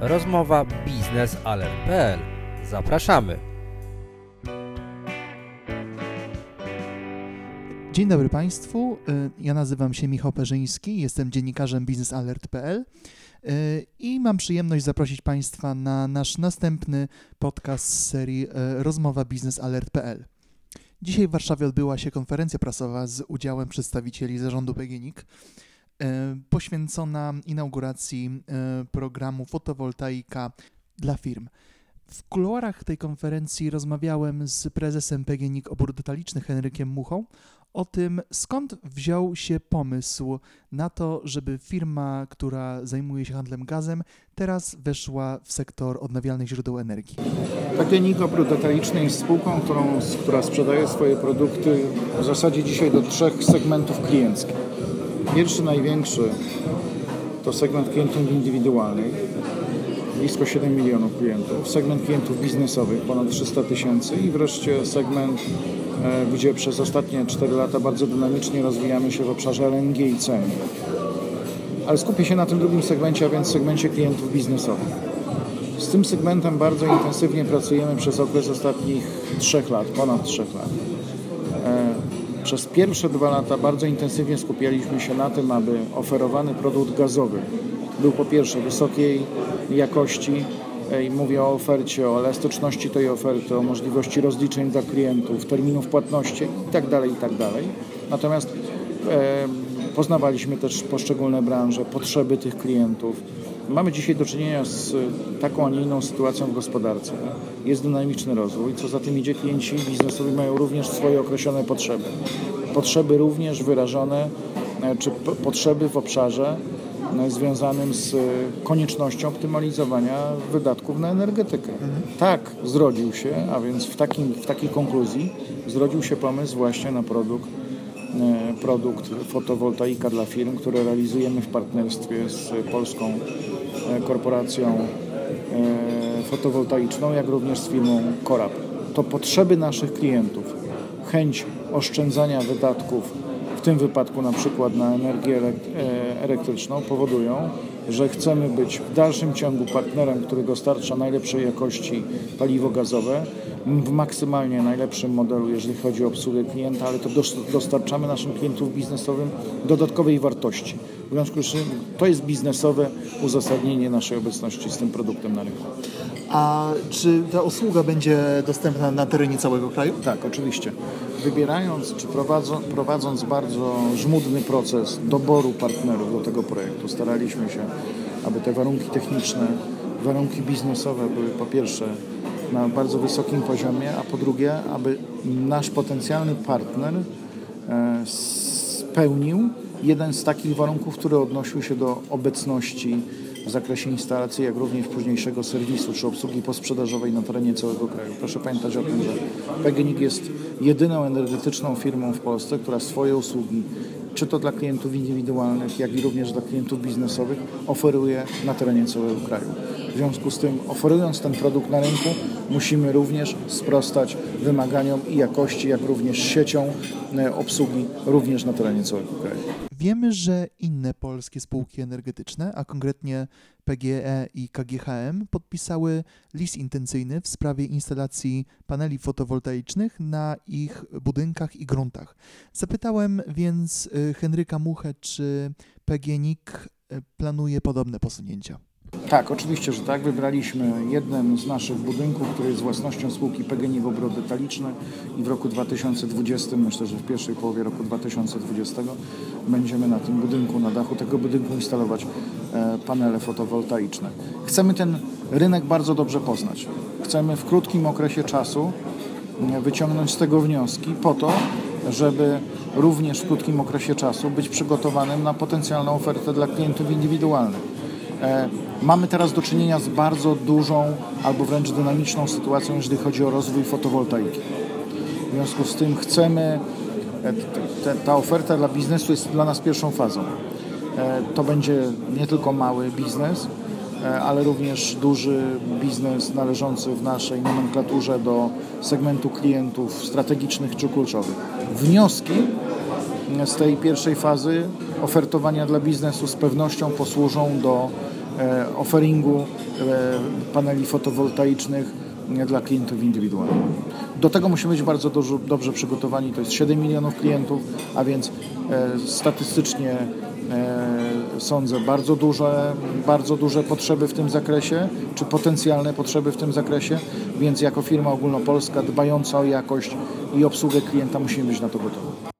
Rozmowa biznesalert.pl. Zapraszamy. Dzień dobry Państwu. Y, ja nazywam się Michał Perzyński, jestem dziennikarzem biznesalert.pl y, i mam przyjemność zaprosić Państwa na nasz następny podcast z serii y, Rozmowa biznesalert.pl. Dzisiaj w Warszawie odbyła się konferencja prasowa z udziałem przedstawicieli zarządu PGNiG poświęcona inauguracji programu fotowoltaika dla firm. W kuluarach tej konferencji rozmawiałem z prezesem PGNiG Obór Detalicznych Henrykiem Muchą o tym, skąd wziął się pomysł na to, żeby firma, która zajmuje się handlem gazem, teraz weszła w sektor odnawialnych źródeł energii. PGNiG Obrót Detaliczny jest spółką, którą, która sprzedaje swoje produkty w zasadzie dzisiaj do trzech segmentów klienckich. Pierwszy, największy to segment klientów indywidualnych, blisko 7 milionów klientów, segment klientów biznesowych ponad 300 tysięcy i wreszcie segment E, gdzie przez ostatnie 4 lata bardzo dynamicznie rozwijamy się w obszarze LNG i cen. Ale skupię się na tym drugim segmencie, a więc segmencie klientów biznesowych. Z tym segmentem bardzo intensywnie pracujemy przez okres ostatnich 3 lat, ponad 3 lat. E, przez pierwsze dwa lata bardzo intensywnie skupialiśmy się na tym, aby oferowany produkt gazowy był po pierwsze wysokiej jakości, i mówię o ofercie, o elastyczności tej oferty, o możliwości rozliczeń dla klientów, terminów płatności itd. Tak itd. Tak Natomiast e, poznawaliśmy też poszczególne branże, potrzeby tych klientów. Mamy dzisiaj do czynienia z taką, a nie inną sytuacją w gospodarce. Jest dynamiczny rozwój, co za tym idzie klienci biznesowi mają również swoje określone potrzeby. Potrzeby również wyrażone, e, czy potrzeby w obszarze no, związanym z koniecznością optymalizowania wydatków na energetykę. Mhm. Tak zrodził się, a więc w, takim, w takiej konkluzji zrodził się pomysł właśnie na produkt, e, produkt fotowoltaika dla firm, który realizujemy w partnerstwie z polską e, korporacją e, fotowoltaiczną, jak również z firmą Corap. To potrzeby naszych klientów, chęć oszczędzania wydatków tym wypadku na przykład na energię e, elektryczną powodują, że chcemy być w dalszym ciągu partnerem, który dostarcza najlepszej jakości paliwo gazowe w maksymalnie najlepszym modelu, jeżeli chodzi o obsługę klienta, ale to dostarczamy naszym klientom biznesowym dodatkowej wartości. W związku z czym to jest biznesowe uzasadnienie naszej obecności z tym produktem na rynku. A czy ta usługa będzie dostępna na terenie całego kraju? Tak, oczywiście. Wybierając czy prowadząc bardzo żmudny proces doboru partnerów do tego projektu, staraliśmy się, aby te warunki techniczne, warunki biznesowe były po pierwsze na bardzo wysokim poziomie, a po drugie, aby nasz potencjalny partner e, spełnił jeden z takich warunków, który odnosił się do obecności w zakresie instalacji, jak również późniejszego serwisu czy obsługi posprzedażowej na terenie całego kraju. Proszę pamiętać o tym, że PGNiG jest jedyną energetyczną firmą w Polsce, która swoje usługi czy to dla klientów indywidualnych, jak i również dla klientów biznesowych, oferuje na terenie całego kraju. W związku z tym, oferując ten produkt na rynku, musimy również sprostać wymaganiom i jakości, jak również siecią e, obsługi również na terenie całego kraju. Wiemy, że inne polskie spółki energetyczne, a konkretnie PGE i KGHM, podpisały list intencyjny w sprawie instalacji paneli fotowoltaicznych na ich budynkach i gruntach. Zapytałem więc y, Henryka Muchę, czy PGNiG y, planuje podobne posunięcia. Tak, oczywiście, że tak. Wybraliśmy jeden z naszych budynków, który jest własnością spółki PGNiG Obrót Detaliczny i w roku 2020, myślę, że w pierwszej połowie roku 2020 będziemy na tym budynku, na dachu tego budynku instalować e, panele fotowoltaiczne. Chcemy ten rynek bardzo dobrze poznać. Chcemy w krótkim okresie czasu e, wyciągnąć z tego wnioski po to, żeby również w krótkim okresie czasu być przygotowanym na potencjalną ofertę dla klientów indywidualnych mamy teraz do czynienia z bardzo dużą albo wręcz dynamiczną sytuacją, jeżeli chodzi o rozwój fotowoltaiki. W związku z tym chcemy, e, ta oferta dla biznesu jest dla nas pierwszą fazą. E, to będzie nie tylko mały biznes, ale również duży biznes należący w naszej nomenklaturze do segmentu klientów strategicznych czy kluczowych. Wnioski z tej pierwszej fazy ofertowania dla biznesu z pewnością posłużą do e, offeringu paneli fotowoltaicznych dla klientów indywidualnych. Do tego musimy być bardzo dużo, dobrze przygotowani. To jest 7 milionów klientów, a więc statystycznie sądzę bardzo duże, bardzo duże potrzeby w tym zakresie, czy potencjalne potrzeby w tym zakresie, więc jako firma ogólnopolska dbająca o jakość i obsługę klienta musimy być na to gotowi.